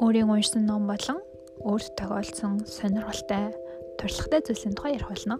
өөрийн уншсан ном болон өөрт тохиолдсон сонирхолтой туршлагатай зүйлсийн тухай ярих болно.